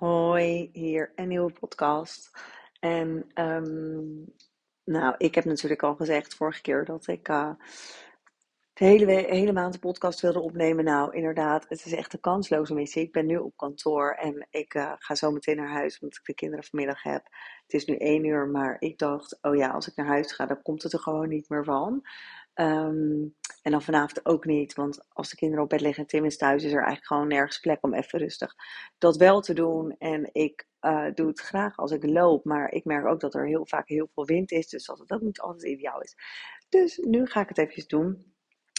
Hoi, hier een nieuwe podcast. En ehm, nou, ik heb natuurlijk al gezegd vorige keer dat ik uh, de hele, hele maand een podcast wilde opnemen. Nou, inderdaad, het is echt een kansloze missie. Ik ben nu op kantoor en ik uh, ga zo meteen naar huis omdat ik de kinderen vanmiddag heb. Het is nu één uur, maar ik dacht, oh ja, als ik naar huis ga, dan komt het er gewoon niet meer van. Um, en dan vanavond ook niet, want als de kinderen op bed liggen en Tim is thuis, is er eigenlijk gewoon nergens plek om even rustig dat wel te doen. En ik uh, doe het graag als ik loop, maar ik merk ook dat er heel vaak heel veel wind is, dus dat het ook niet altijd ideaal is. Dus nu ga ik het even doen.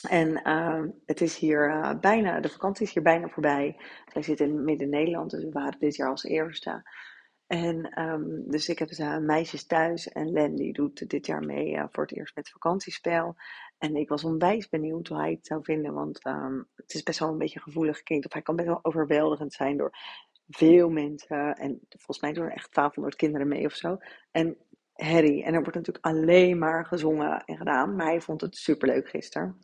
En uh, het is hier uh, bijna, de vakantie is hier bijna voorbij. Wij zitten in midden-Nederland, dus we waren dit jaar als eerste. En um, dus ik heb dus, meisjes thuis en Len die doet dit jaar mee uh, voor het eerst met vakantiespel. En ik was onwijs benieuwd hoe hij het zou vinden, want um, het is best wel een beetje een gevoelig kind. Of hij kan best wel overweldigend zijn door veel mensen. En volgens mij doen er echt 1200 kinderen mee of zo. En Harry. En er wordt natuurlijk alleen maar gezongen en gedaan. Maar hij vond het superleuk gisteren.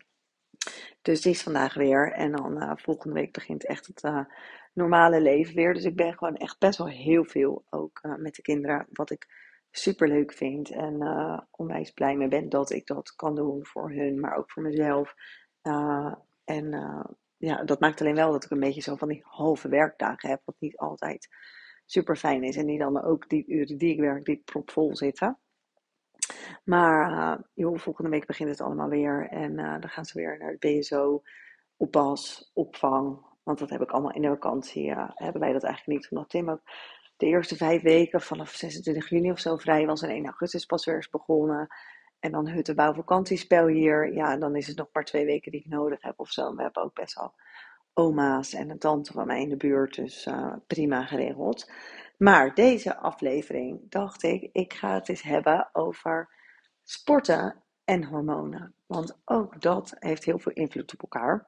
Dus die is vandaag weer. En dan uh, volgende week begint echt het uh, normale leven weer. Dus ik ben gewoon echt best wel heel veel ook uh, met de kinderen. Wat ik super leuk vind. En onwijs blij mee ben dat ik dat kan doen voor hun. Maar ook voor mezelf. en ja, dat maakt alleen wel dat ik een beetje zo van die halve werkdagen heb. Wat niet altijd super fijn is. En die dan ook die uren die ik werk, die propvol zitten. Maar uh, joh, volgende week begint het allemaal weer. En uh, dan gaan ze weer naar het BSO, oppas, opvang. Want dat heb ik allemaal in de vakantie. Uh, hebben wij dat eigenlijk niet. Omdat Tim ook de eerste vijf weken vanaf 26 juni of zo vrij was. En 1 augustus pas weer is begonnen. En dan Huttenbouw vakantiespel hier. Ja, dan is het nog maar twee weken die ik nodig heb of zo. We hebben ook best wel oma's en een tante van mij in de buurt. Dus prima geregeld. Maar deze aflevering dacht ik, ik ga het eens hebben over sporten en hormonen. Want ook dat heeft heel veel invloed op elkaar.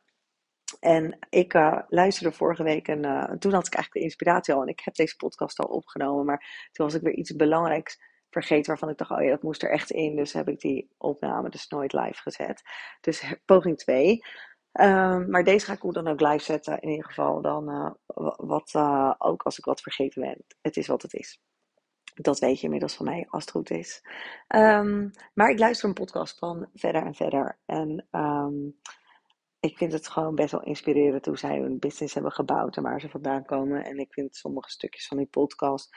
En ik uh, luisterde vorige week en uh, toen had ik eigenlijk de inspiratie al. En ik heb deze podcast al opgenomen, maar toen was ik weer iets belangrijks vergeten waarvan ik dacht, oh ja, dat moest er echt in. Dus heb ik die opname dus nooit live gezet. Dus poging 2. Um, maar deze ga ik hoe dan ook live zetten. In ieder geval dan uh, wat, ook als ik wat vergeten ben. Het is wat het is. Dat weet je inmiddels van mij, als het goed is. Um, maar ik luister een podcast van verder en verder. En um, ik vind het gewoon best wel inspirerend hoe zij hun business hebben gebouwd en waar ze vandaan komen. En ik vind sommige stukjes van die podcast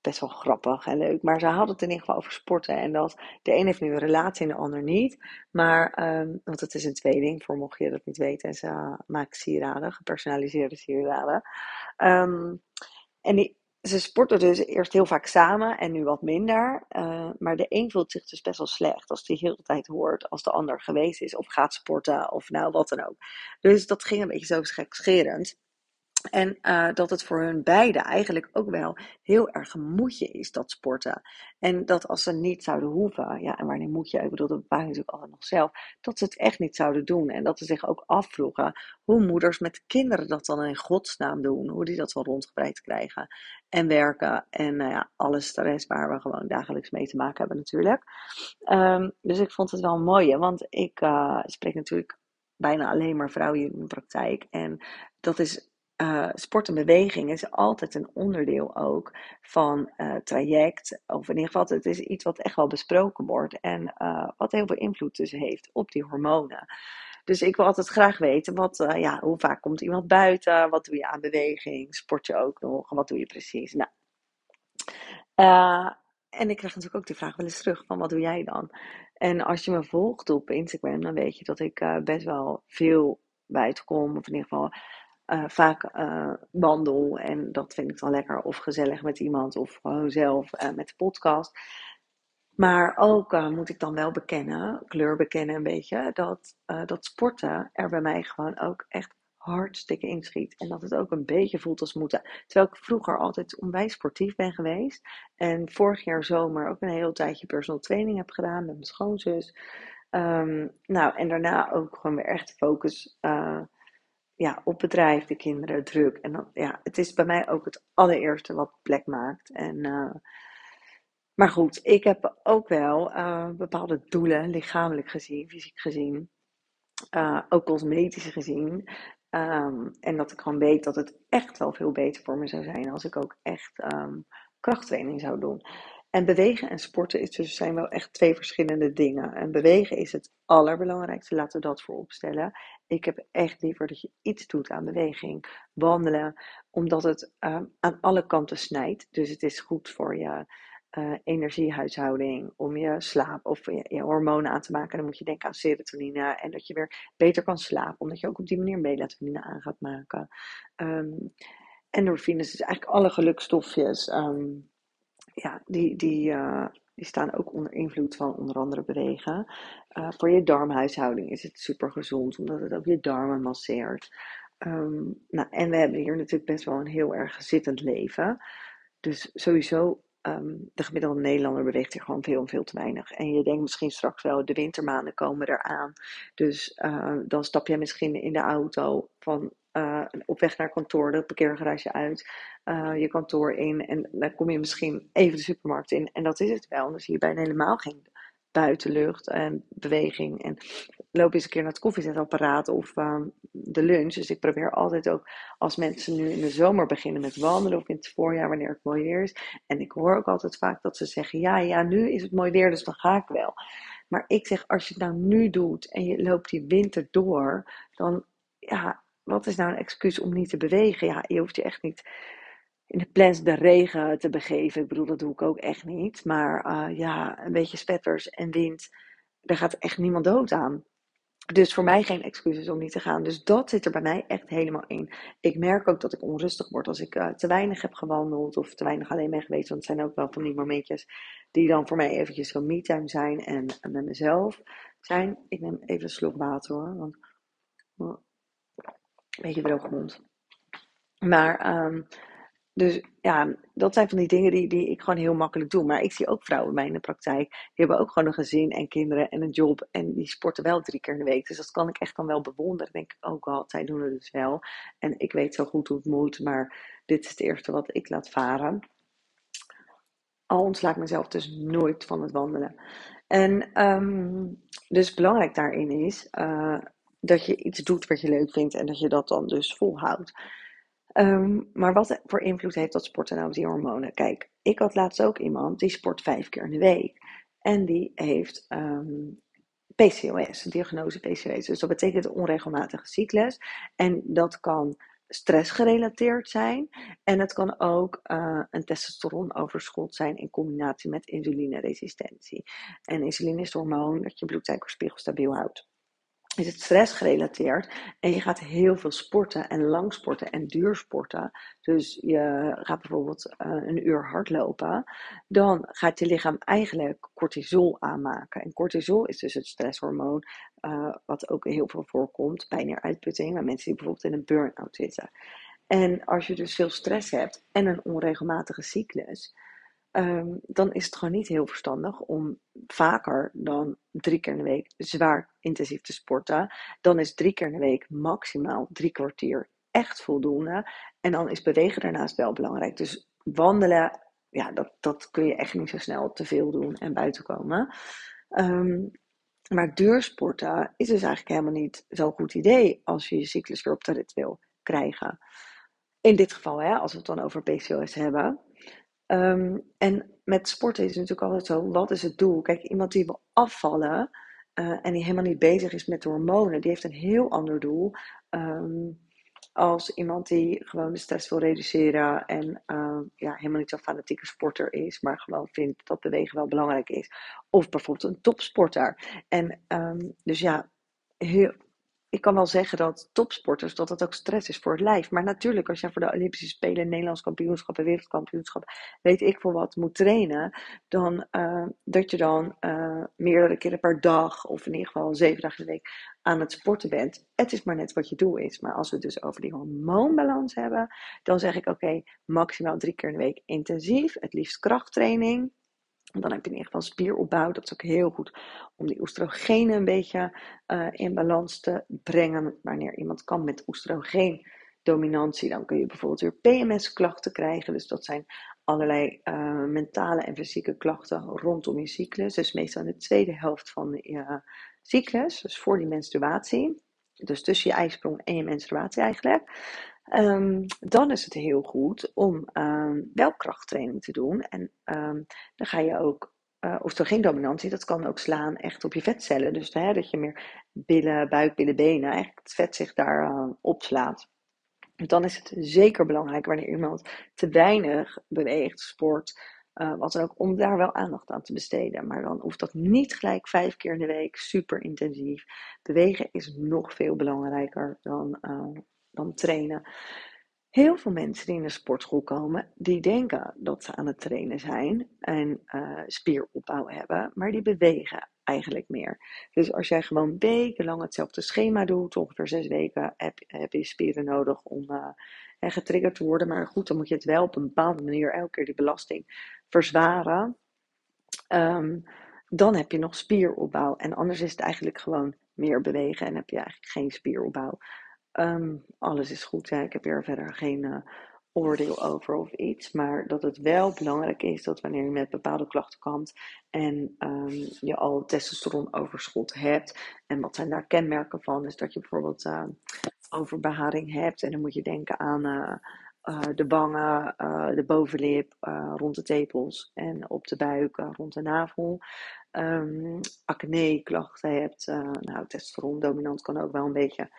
best wel grappig en leuk. Maar ze hadden het in ieder geval over sporten. En dat de een heeft nu een relatie en de ander niet. Maar, um, want het is een tweeling, voor mocht je dat niet weten. En ze maakt sieraden, gepersonaliseerde sieraden. Um, en die, ze sporten dus eerst heel vaak samen en nu wat minder. Uh, maar de een voelt zich dus best wel slecht als die heel de tijd hoort als de ander geweest is. Of gaat sporten of nou wat dan ook. Dus dat ging een beetje zo gekscherend. En uh, dat het voor hun beiden eigenlijk ook wel heel erg een moedje is, dat sporten. En dat als ze niet zouden hoeven, ja, en wanneer moet je, ik bedoel, dat bepaal je natuurlijk altijd nog zelf, dat ze het echt niet zouden doen. En dat ze zich ook afvroegen hoe moeders met kinderen dat dan in godsnaam doen. Hoe die dat wel rondgebreid krijgen. En werken. En nou ja, alle stress waar we gewoon dagelijks mee te maken hebben natuurlijk. Um, dus ik vond het wel mooi, want ik uh, spreek natuurlijk bijna alleen maar vrouwen in de praktijk. En dat is uh, sport en beweging is altijd een onderdeel ook van uh, traject. Of in ieder geval, het is iets wat echt wel besproken wordt. En uh, wat heel veel invloed dus heeft op die hormonen. Dus ik wil altijd graag weten, wat, ja, hoe vaak komt iemand buiten? Wat doe je aan beweging? Sport je ook nog? Wat doe je precies? Nou, en ik krijg natuurlijk ook die vraag wel eens terug van wat doe jij dan? En als je me volgt op Instagram, dan weet je dat ik best wel veel buiten kom. Of in ieder geval uh, vaak uh, wandel. En dat vind ik dan lekker of gezellig met iemand of gewoon zelf uh, met de podcast. Maar ook moet ik dan wel bekennen, kleur bekennen een beetje, dat, dat sporten er bij mij gewoon ook echt hartstikke inschiet. En dat het ook een beetje voelt als moeten. Terwijl ik vroeger altijd onwijs sportief ben geweest. En vorig jaar zomer ook een heel tijdje personal training heb gedaan met mijn schoonzus. Um, nou, en daarna ook gewoon weer echt focus ja, op bedrijf, de kinderen, druk. En dan, ja, het is bij mij ook het allereerste wat plek maakt. En, uh, maar goed, ik heb ook wel uh, bepaalde doelen, lichamelijk gezien, fysiek gezien, uh, ook cosmetisch gezien. Ehm, en dat ik gewoon weet dat het echt wel veel beter voor me zou zijn als ik ook echt um, krachttraining zou doen. En bewegen en sporten is dus, zijn wel echt twee verschillende dingen. En bewegen is het allerbelangrijkste, laten we dat voorop stellen. Ik heb echt liever dat je iets doet aan beweging, wandelen, omdat het uh, aan alle kanten snijdt. Dus het is goed voor je uh, energiehuishouding, om je slaap of je, je, hormonen aan te maken. Dan moet je denken aan serotonine en dat je weer beter kan slapen, omdat je ook op die manier melatonine aan gaat maken. Um, endorfines, dus eigenlijk alle gelukstofjes. Um, ja, die, die, uh, die staan ook onder invloed van onder andere bewegen. Uh, voor je darmhuishouding is het super gezond, omdat het ook je darmen masseert. Um, nou, en we hebben hier natuurlijk best wel een heel erg zittend leven. Dus sowieso, um, de gemiddelde Nederlander beweegt hier gewoon veel en veel te weinig. En je denkt misschien straks wel, de wintermaanden komen eraan. Dus uh, dan stap je misschien in de auto van uh, op weg naar kantoor, de parkeergarage uit, uh, je kantoor in. En dan kom je misschien even de supermarkt in. En dat is het wel. Dan zie je bijna helemaal geen buitenlucht en beweging. En loop eens een keer naar het koffiezetapparaat of uh, de lunch. Dus ik probeer altijd ook, als mensen nu in de zomer beginnen met wandelen of in het voorjaar wanneer het mooi weer is. En ik hoor ook altijd vaak dat ze zeggen, ja, ja, nu is het mooi weer, dus dan ga ik wel. Maar ik zeg, als je het nou nu doet en je loopt die winter door, dan ja, wat is nou een excuus om niet te bewegen? Ja, je hoeft je echt niet in de plans de regen te begeven. Ik bedoel, dat doe ik ook echt niet. Maar uh, ja, een beetje spetters en wind, daar gaat echt niemand dood aan. Dus voor mij geen excuses om niet te gaan. Dus dat zit er bij mij echt helemaal in. Ik merk ook dat ik onrustig word als ik uh, te weinig heb gewandeld of te weinig alleen ben geweest. Want het zijn ook wel van die momentjes die dan voor mij eventjes van me-time zijn en, met mezelf zijn. Ik neem even een slok water hoor. Want beetje droge mond. Maar, um, dus ja, dat zijn van die dingen die, die ik gewoon heel makkelijk doe. Maar ik zie ook vrouwen bij in de praktijk. Die hebben ook gewoon een gezin en kinderen en een job. En die sporten wel drie keer in de week. Dus dat kan ik echt dan wel bewonderen. denk ik, oh god, zij doen het dus wel. En ik weet zo goed hoe het moet. Maar dit is het eerste wat ik laat varen. Al ontslaat ik mezelf dus nooit van het wandelen. En um, dus belangrijk daarin is, uh, dat je iets doet wat je leuk vindt en dat je dat dan dus volhoudt. Um, maar wat voor invloed heeft dat sporten nou op die hormonen? Kijk, ik had laatst ook iemand die sport vijf keer in de week. En die heeft um, ehm, PCOS, diagnose PCOS. Dus dat betekent onregelmatige cyclus. En dat kan stressgerelateerd zijn. En het kan ook uh, een testosteronoverschot zijn in combinatie met insulineresistentie. En insuline is het hormoon dat je bloedsuikerspiegel stabiel houdt is het stress gerelateerd. En je gaat heel veel sporten en lang sporten en duur sporten. Dus je gaat bijvoorbeeld uh, een uur hardlopen. Dan gaat je lichaam eigenlijk cortisol aanmaken. En cortisol is dus het stresshormoon. Uh, wat ook heel veel voorkomt bij neeruitputting. Bij mensen die bijvoorbeeld in een burn-out zitten. En als je dus veel stress hebt en een onregelmatige cyclus um, dan is het gewoon niet heel verstandig om vaker dan drie keer in de week zwaar intensief te sporten. Dan is drie keer in de week maximaal drie kwartier echt voldoende. En dan is bewegen daarnaast wel belangrijk. Dus wandelen, ja, dat, dat kun je echt niet zo snel te veel doen en buiten komen. Um, maar duursporten is dus eigenlijk helemaal niet zo'n goed idee als je je cyclus weer op de rit wil krijgen. In dit geval, hè, als we het dan over PCOS hebben. Um, en met sporten is het natuurlijk altijd zo, wat is het doel? Kijk, iemand die wil afvallen uh, en die helemaal niet bezig is met de hormonen, die heeft een heel ander doel. Um, als iemand die gewoon de stress wil reduceren en uh, ja, helemaal niet zo'n fanatieke sporter is, maar gewoon vindt dat bewegen wel belangrijk is. Of bijvoorbeeld een topsporter. En dus ja, heel, ik kan wel zeggen dat topsporters, dat dat ook stress is voor het lijf. Maar natuurlijk, als jij voor de Olympische Spelen, Nederlands kampioenschappen, wereldkampioenschappen, weet ik veel wat, moet trainen, dan uh, dat je dan uh, meerdere keren per dag, of in ieder geval zeven dagen in de week, aan het sporten bent. Het is maar net wat je doel is. Maar als we het dus over die hormoonbalans hebben, dan zeg ik oké, maximaal drie keer in de week intensief, het liefst krachttraining. Dan heb je in ieder geval spieropbouw. Dat is ook heel goed om die oestrogenen een beetje uh, in balans te brengen. Wanneer iemand kan met oestrogeendominantie, dan kun je bijvoorbeeld weer PMS-klachten krijgen. Dus dat zijn allerlei uh, mentale en fysieke klachten rondom je cyclus. Dus meestal in de tweede helft van je cyclus, dus voor die menstruatie. dus tussen je ijsprong en je menstruatie eigenlijk. Um, dan is het heel goed om um, wel krachttraining te doen. En um, dan ga je ook, uh, of er geen dominantie, dat kan ook slaan echt op je vetcellen. Dus hè, dat je meer billen, buik, billen, benen, eigenlijk het vet zich daar opslaat. Dan is het zeker belangrijk wanneer iemand te weinig beweegt, sport, uh, wat dan ook, om daar wel aandacht aan te besteden. Maar dan hoeft dat niet gelijk vijf keer in de week super intensief. Bewegen is nog veel belangrijker dan, trainen. Heel veel mensen die in de sportschool komen, die denken dat ze aan het trainen zijn en uh, spieropbouw hebben, maar die bewegen eigenlijk meer. Dus als jij gewoon wekenlang hetzelfde schema doet, ongeveer zes weken, heb, heb je spieren nodig om uh, getriggerd te worden. Maar goed, dan moet je het wel op een bepaalde manier elke keer die belasting verzwaren. Um, dan heb je nog spieropbouw. En anders is het eigenlijk gewoon meer bewegen en heb je eigenlijk geen spieropbouw. Um, alles is goed. Ik heb hier verder geen uh, oordeel over of iets. Maar dat het wel belangrijk is dat wanneer je met bepaalde klachten kampt en um, je al testosteronoverschot hebt. En wat zijn daar kenmerken van? Is dat je bijvoorbeeld uh, overbeharing hebt. En dan moet je denken aan uh, uh, de wangen, uh, de bovenlip, rond de tepels en op de buik, rond de navel. Um, acne klachten hebt. nou, testosteron dominant kan ook wel een beetje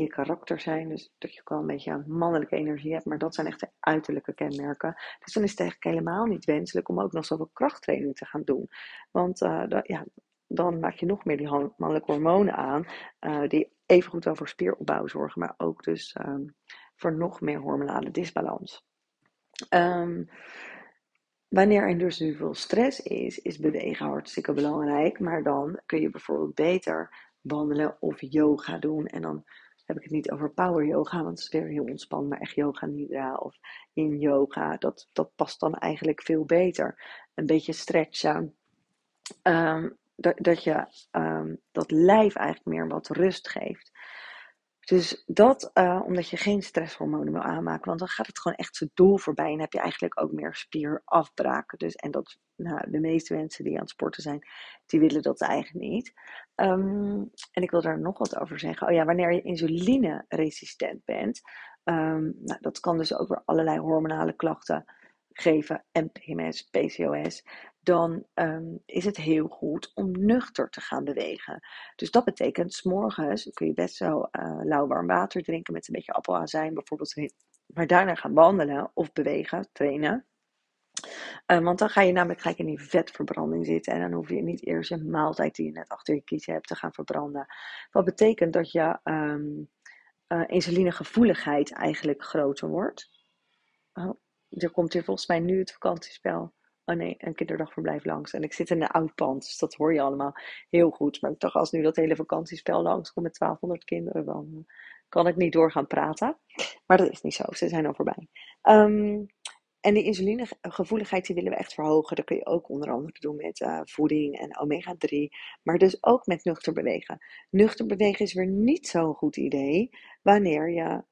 je karakter zijn. Dus dat je ook wel een beetje mannelijke energie hebt. Maar dat zijn echt de uiterlijke kenmerken. Dus dan is het eigenlijk helemaal niet wenselijk om ook nog zoveel krachttraining te gaan doen. Want dat, ja, dan maak je nog meer die mannelijke hormonen aan. Uh, die even goed over spieropbouw zorgen. Maar ook dus um, voor nog meer hormonale disbalans. Um, Wanneer er dus nu veel stress is, is bewegen hartstikke belangrijk. Maar dan kun je bijvoorbeeld beter wandelen of yoga doen. En dan heb ik het niet over power yoga, want het is weer heel ontspannen, maar echt yoga nidra of in yoga, dat, dat past dan eigenlijk veel beter. Een beetje stretchen, um, dat, dat je um, dat lijf eigenlijk meer wat rust geeft. Dus dat uh, omdat je geen stresshormonen wil aanmaken, want dan gaat het gewoon echt zijn doel voorbij en heb je eigenlijk ook meer spierafbraken. Dus, en dat, nou, de meeste mensen die aan het sporten zijn, die willen dat eigenlijk niet. Um, en ik wil daar nog wat over zeggen. Oh ja, wanneer je insulineresistent bent, um, nou, dat kan dus ook weer allerlei hormonale klachten geven en PMS, PCOS dan um, is het heel goed om nuchter te gaan bewegen. Dus dat betekent, s morgens kun je best wel uh, lauw warm water drinken met een beetje appelazijn bijvoorbeeld. Maar daarna gaan wandelen of bewegen, trainen. Uh, want dan ga je namelijk gelijk in die vetverbranding zitten. En dan hoef je niet eerst een maaltijd die je net achter je kiezen hebt te gaan verbranden. Wat betekent dat je um, uh, insulinegevoeligheid eigenlijk groter wordt. Oh, er komt hier volgens mij nu het vakantiespel Oh nee, een kinderdagverblijf langs. En ik zit in een oud pand, dus dat hoor je allemaal heel goed. Maar dacht, als nu dat hele vakantiespel langs komt met 1200 kinderen, dan kan ik niet doorgaan praten. Maar dat is niet zo, ze zijn al voorbij. Um, en die insulinegevoeligheid die willen we echt verhogen. Dat kun je ook onder andere doen met uh, voeding en omega-3. Maar dus ook met nuchter bewegen. Nuchter bewegen is weer niet zo'n goed idee wanneer je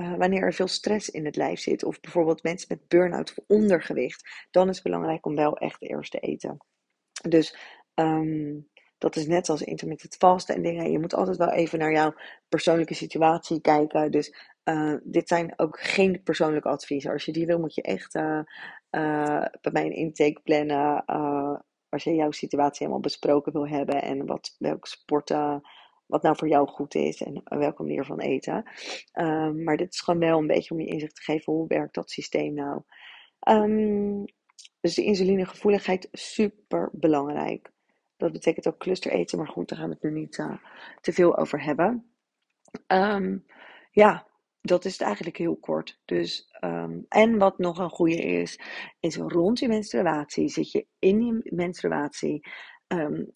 uh, wanneer er veel stress in het lijf zit, of bijvoorbeeld mensen met burn-out of ondergewicht, dan is het belangrijk om wel echt eerst te eten. Dus um, dat is net als intermittent vasten en dingen. Je moet altijd wel even naar jouw persoonlijke situatie kijken. Dus uh, dit zijn ook geen persoonlijke adviezen. Als je die wil, moet je echt uh, bij mij een intake plannen. als je jouw situatie helemaal besproken wil hebben en wat, welke sporten wat nou voor jou goed is en welke manier van eten. Um, maar dit is gewoon wel een beetje om je inzicht te geven hoe werkt dat systeem nou. Um, dus de insulinegevoeligheid super belangrijk. Dat betekent ook cluster eten, maar goed, daar gaan we het nu niet uh, te veel over hebben. Um, ja, dat is het eigenlijk heel kort. Dus, en wat nog een goede is, is rond je menstruatie, zit je in je menstruatie,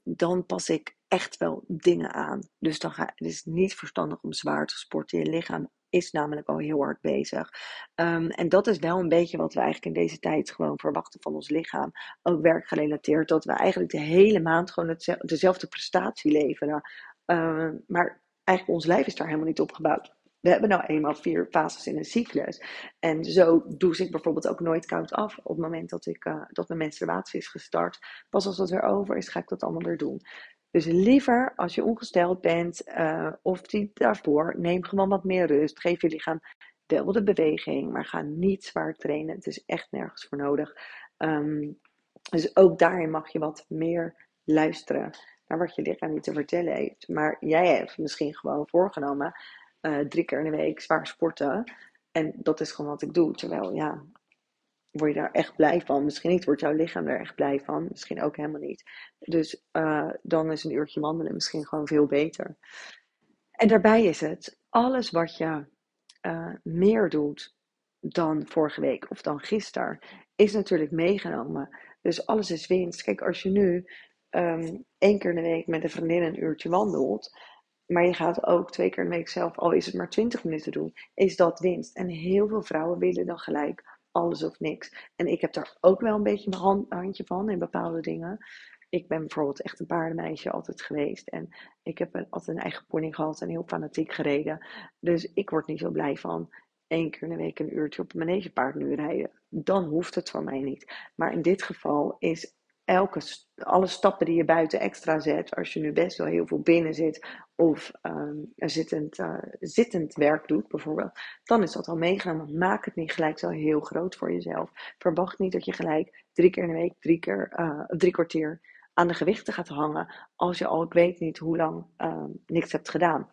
dan pas ik echt wel dingen aan. Dus dan ga, het is niet verstandig om zwaar te sporten. Je lichaam is namelijk al heel hard bezig. Um, en dat is wel een beetje wat we eigenlijk in deze tijd gewoon verwachten van ons lichaam. Ook werkgerelateerd. Dat we eigenlijk de hele maand gewoon dezelfde prestatie leveren. Uh, maar eigenlijk ons lijf is daar helemaal niet op gebouwd. We hebben nou eenmaal vier fases in een cyclus. En zo doe ik bijvoorbeeld ook nooit koud af op het moment dat, ik, uh, dat mijn menstruatie is gestart. Pas als dat weer over is, ga ik dat allemaal weer doen. Dus liever als je ongesteld bent uh, of die daarvoor, neem gewoon wat meer rust. Geef je lichaam wel de beweging, maar ga niet zwaar trainen. Het is echt nergens voor nodig. Um, dus ook daarin mag je wat meer luisteren naar wat je lichaam niet te vertellen heeft. Maar jij hebt misschien gewoon voorgenomen uh, drie keer in de week zwaar sporten. En dat is gewoon wat ik doe. Terwijl, ja, word je daar echt blij van? Misschien niet, wordt jouw lichaam er echt blij van. Misschien ook helemaal niet. Dus uh, dan is een uurtje wandelen misschien gewoon veel beter. En daarbij is het, alles wat je uh, meer doet dan vorige week of dan gisteren, is natuurlijk meegenomen. Dus alles is winst. Kijk, als je nu um, één keer in de week met een vriendin een uurtje wandelt, maar je gaat ook twee keer in de week zelf, al is het maar 20 minuten doen, is dat winst. En heel veel vrouwen willen dan gelijk alles of niks. En ik heb daar ook wel een beetje mijn hand, handje van in bepaalde dingen. Ik ben bijvoorbeeld echt een paardenmeisje altijd geweest. En ik heb altijd een eigen pony gehad en heel fanatiek gereden. Dus ik word niet zo blij van één keer in de week een uurtje op een manegepaard nu rijden. Dan hoeft het voor mij niet. Maar in dit geval is elke, alle stappen die je buiten extra zet, als je nu best wel heel veel binnen zit of um, zittend, uh, zittend werk doet bijvoorbeeld, dan is dat al meegenomen. Maak het niet gelijk zo heel groot voor jezelf. Verwacht niet dat je gelijk drie keer in de week, drie, keer, uh, drie kwartier aan de gewichten gaat hangen als je al, ik weet niet hoe lang, uh, niks hebt gedaan.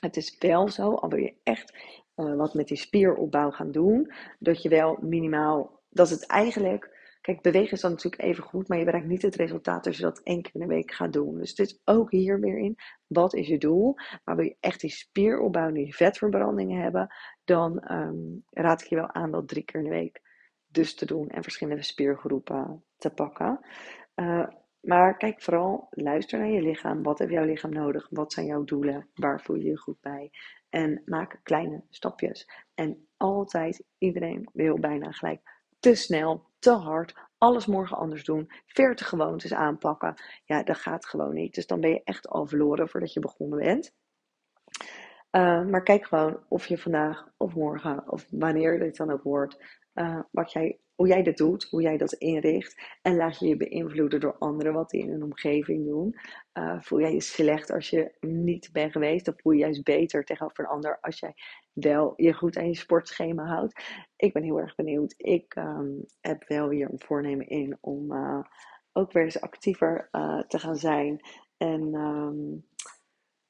Het is wel zo, al wil je echt uh, wat met die spieropbouw gaan doen, dat je wel minimaal, dat het eigenlijk Kijk, bewegen is dan natuurlijk even goed, maar je bereikt niet het resultaat als je dat één keer in de week gaat doen. Dus het is ook hier weer in, wat is je doel? Maar wil je echt die spieropbouw, die vetverbrandingen hebben, dan um, raad ik je wel aan dat drie keer in de week dus te doen en verschillende spiergroepen te pakken. Uh, maar kijk vooral, luister naar je lichaam. Wat heeft jouw lichaam nodig? Wat zijn jouw doelen? Waar voel je je goed bij? En maak kleine stapjes. En altijd, iedereen wil bijna gelijk te snel te hard, alles morgen anders doen, 40 gewoontes aanpakken. Ja, dat gaat gewoon niet. Dus dan ben je echt al verloren voordat je begonnen bent. Uh, maar kijk gewoon of je vandaag of morgen of wanneer dit dan ook wordt, uh, wat jij, hoe jij dat doet, hoe jij dat inricht. En laat je je beïnvloeden door anderen wat die in hun omgeving doen. Uh, voel jij je slecht als je niet bent geweest, of voel je juist beter tegenover een ander als jij wel je goed aan je sportschema houdt. Ik ben heel erg benieuwd. Ik um, heb wel hier een voornemen in om uh, ook weer eens actiever uh, te gaan zijn. En um,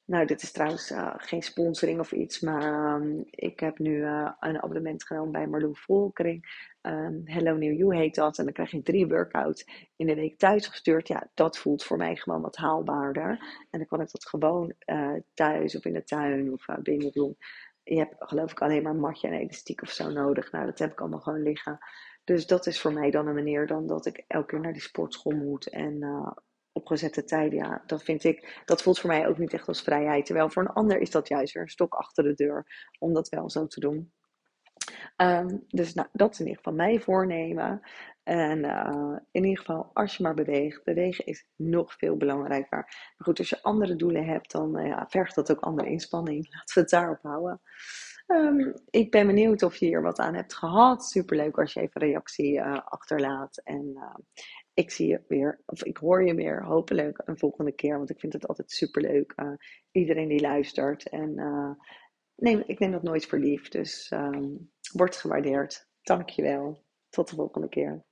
nou, dit is trouwens uh, geen sponsoring of iets, maar um, ik heb nu uh, een abonnement genomen bij Marlou Volkering. Um, Hello New You heet dat. En dan krijg je drie workouts in de week thuis gestuurd. Ja, dat voelt voor mij gewoon wat haalbaarder. En dan kan ik dat gewoon uh, thuis of in de tuin of binnen doen je hebt geloof ik alleen maar een matje en elastiek of zo nodig. Nou, dat heb ik allemaal gewoon liggen. Dus dat is voor mij dan een manier dan dat ik elke keer naar die sportschool moet. En opgezette tijden, ja, dat vind ik, dat voelt voor mij ook niet echt als vrijheid. Terwijl voor een ander is dat juist weer een stok achter de deur om dat wel zo te doen. Um, dus nou, dat is in ieder geval mijn voornemen. En uh, in ieder geval, als je maar beweegt, bewegen is nog veel belangrijker. Maar goed, als je andere doelen hebt, dan uh, ja, vergt dat ook andere inspanning. Laten we het daarop houden. Um, ik ben benieuwd of je hier wat aan hebt gehad. Superleuk als je even reactie uh, achterlaat. En ik zie je weer, of ik hoor je weer, hopelijk een volgende keer. Want ik vind het altijd superleuk. iedereen die luistert. En neem, ik neem dat nooit voor lief. Dus um, wordt gewaardeerd. Dankjewel. Tot de volgende keer.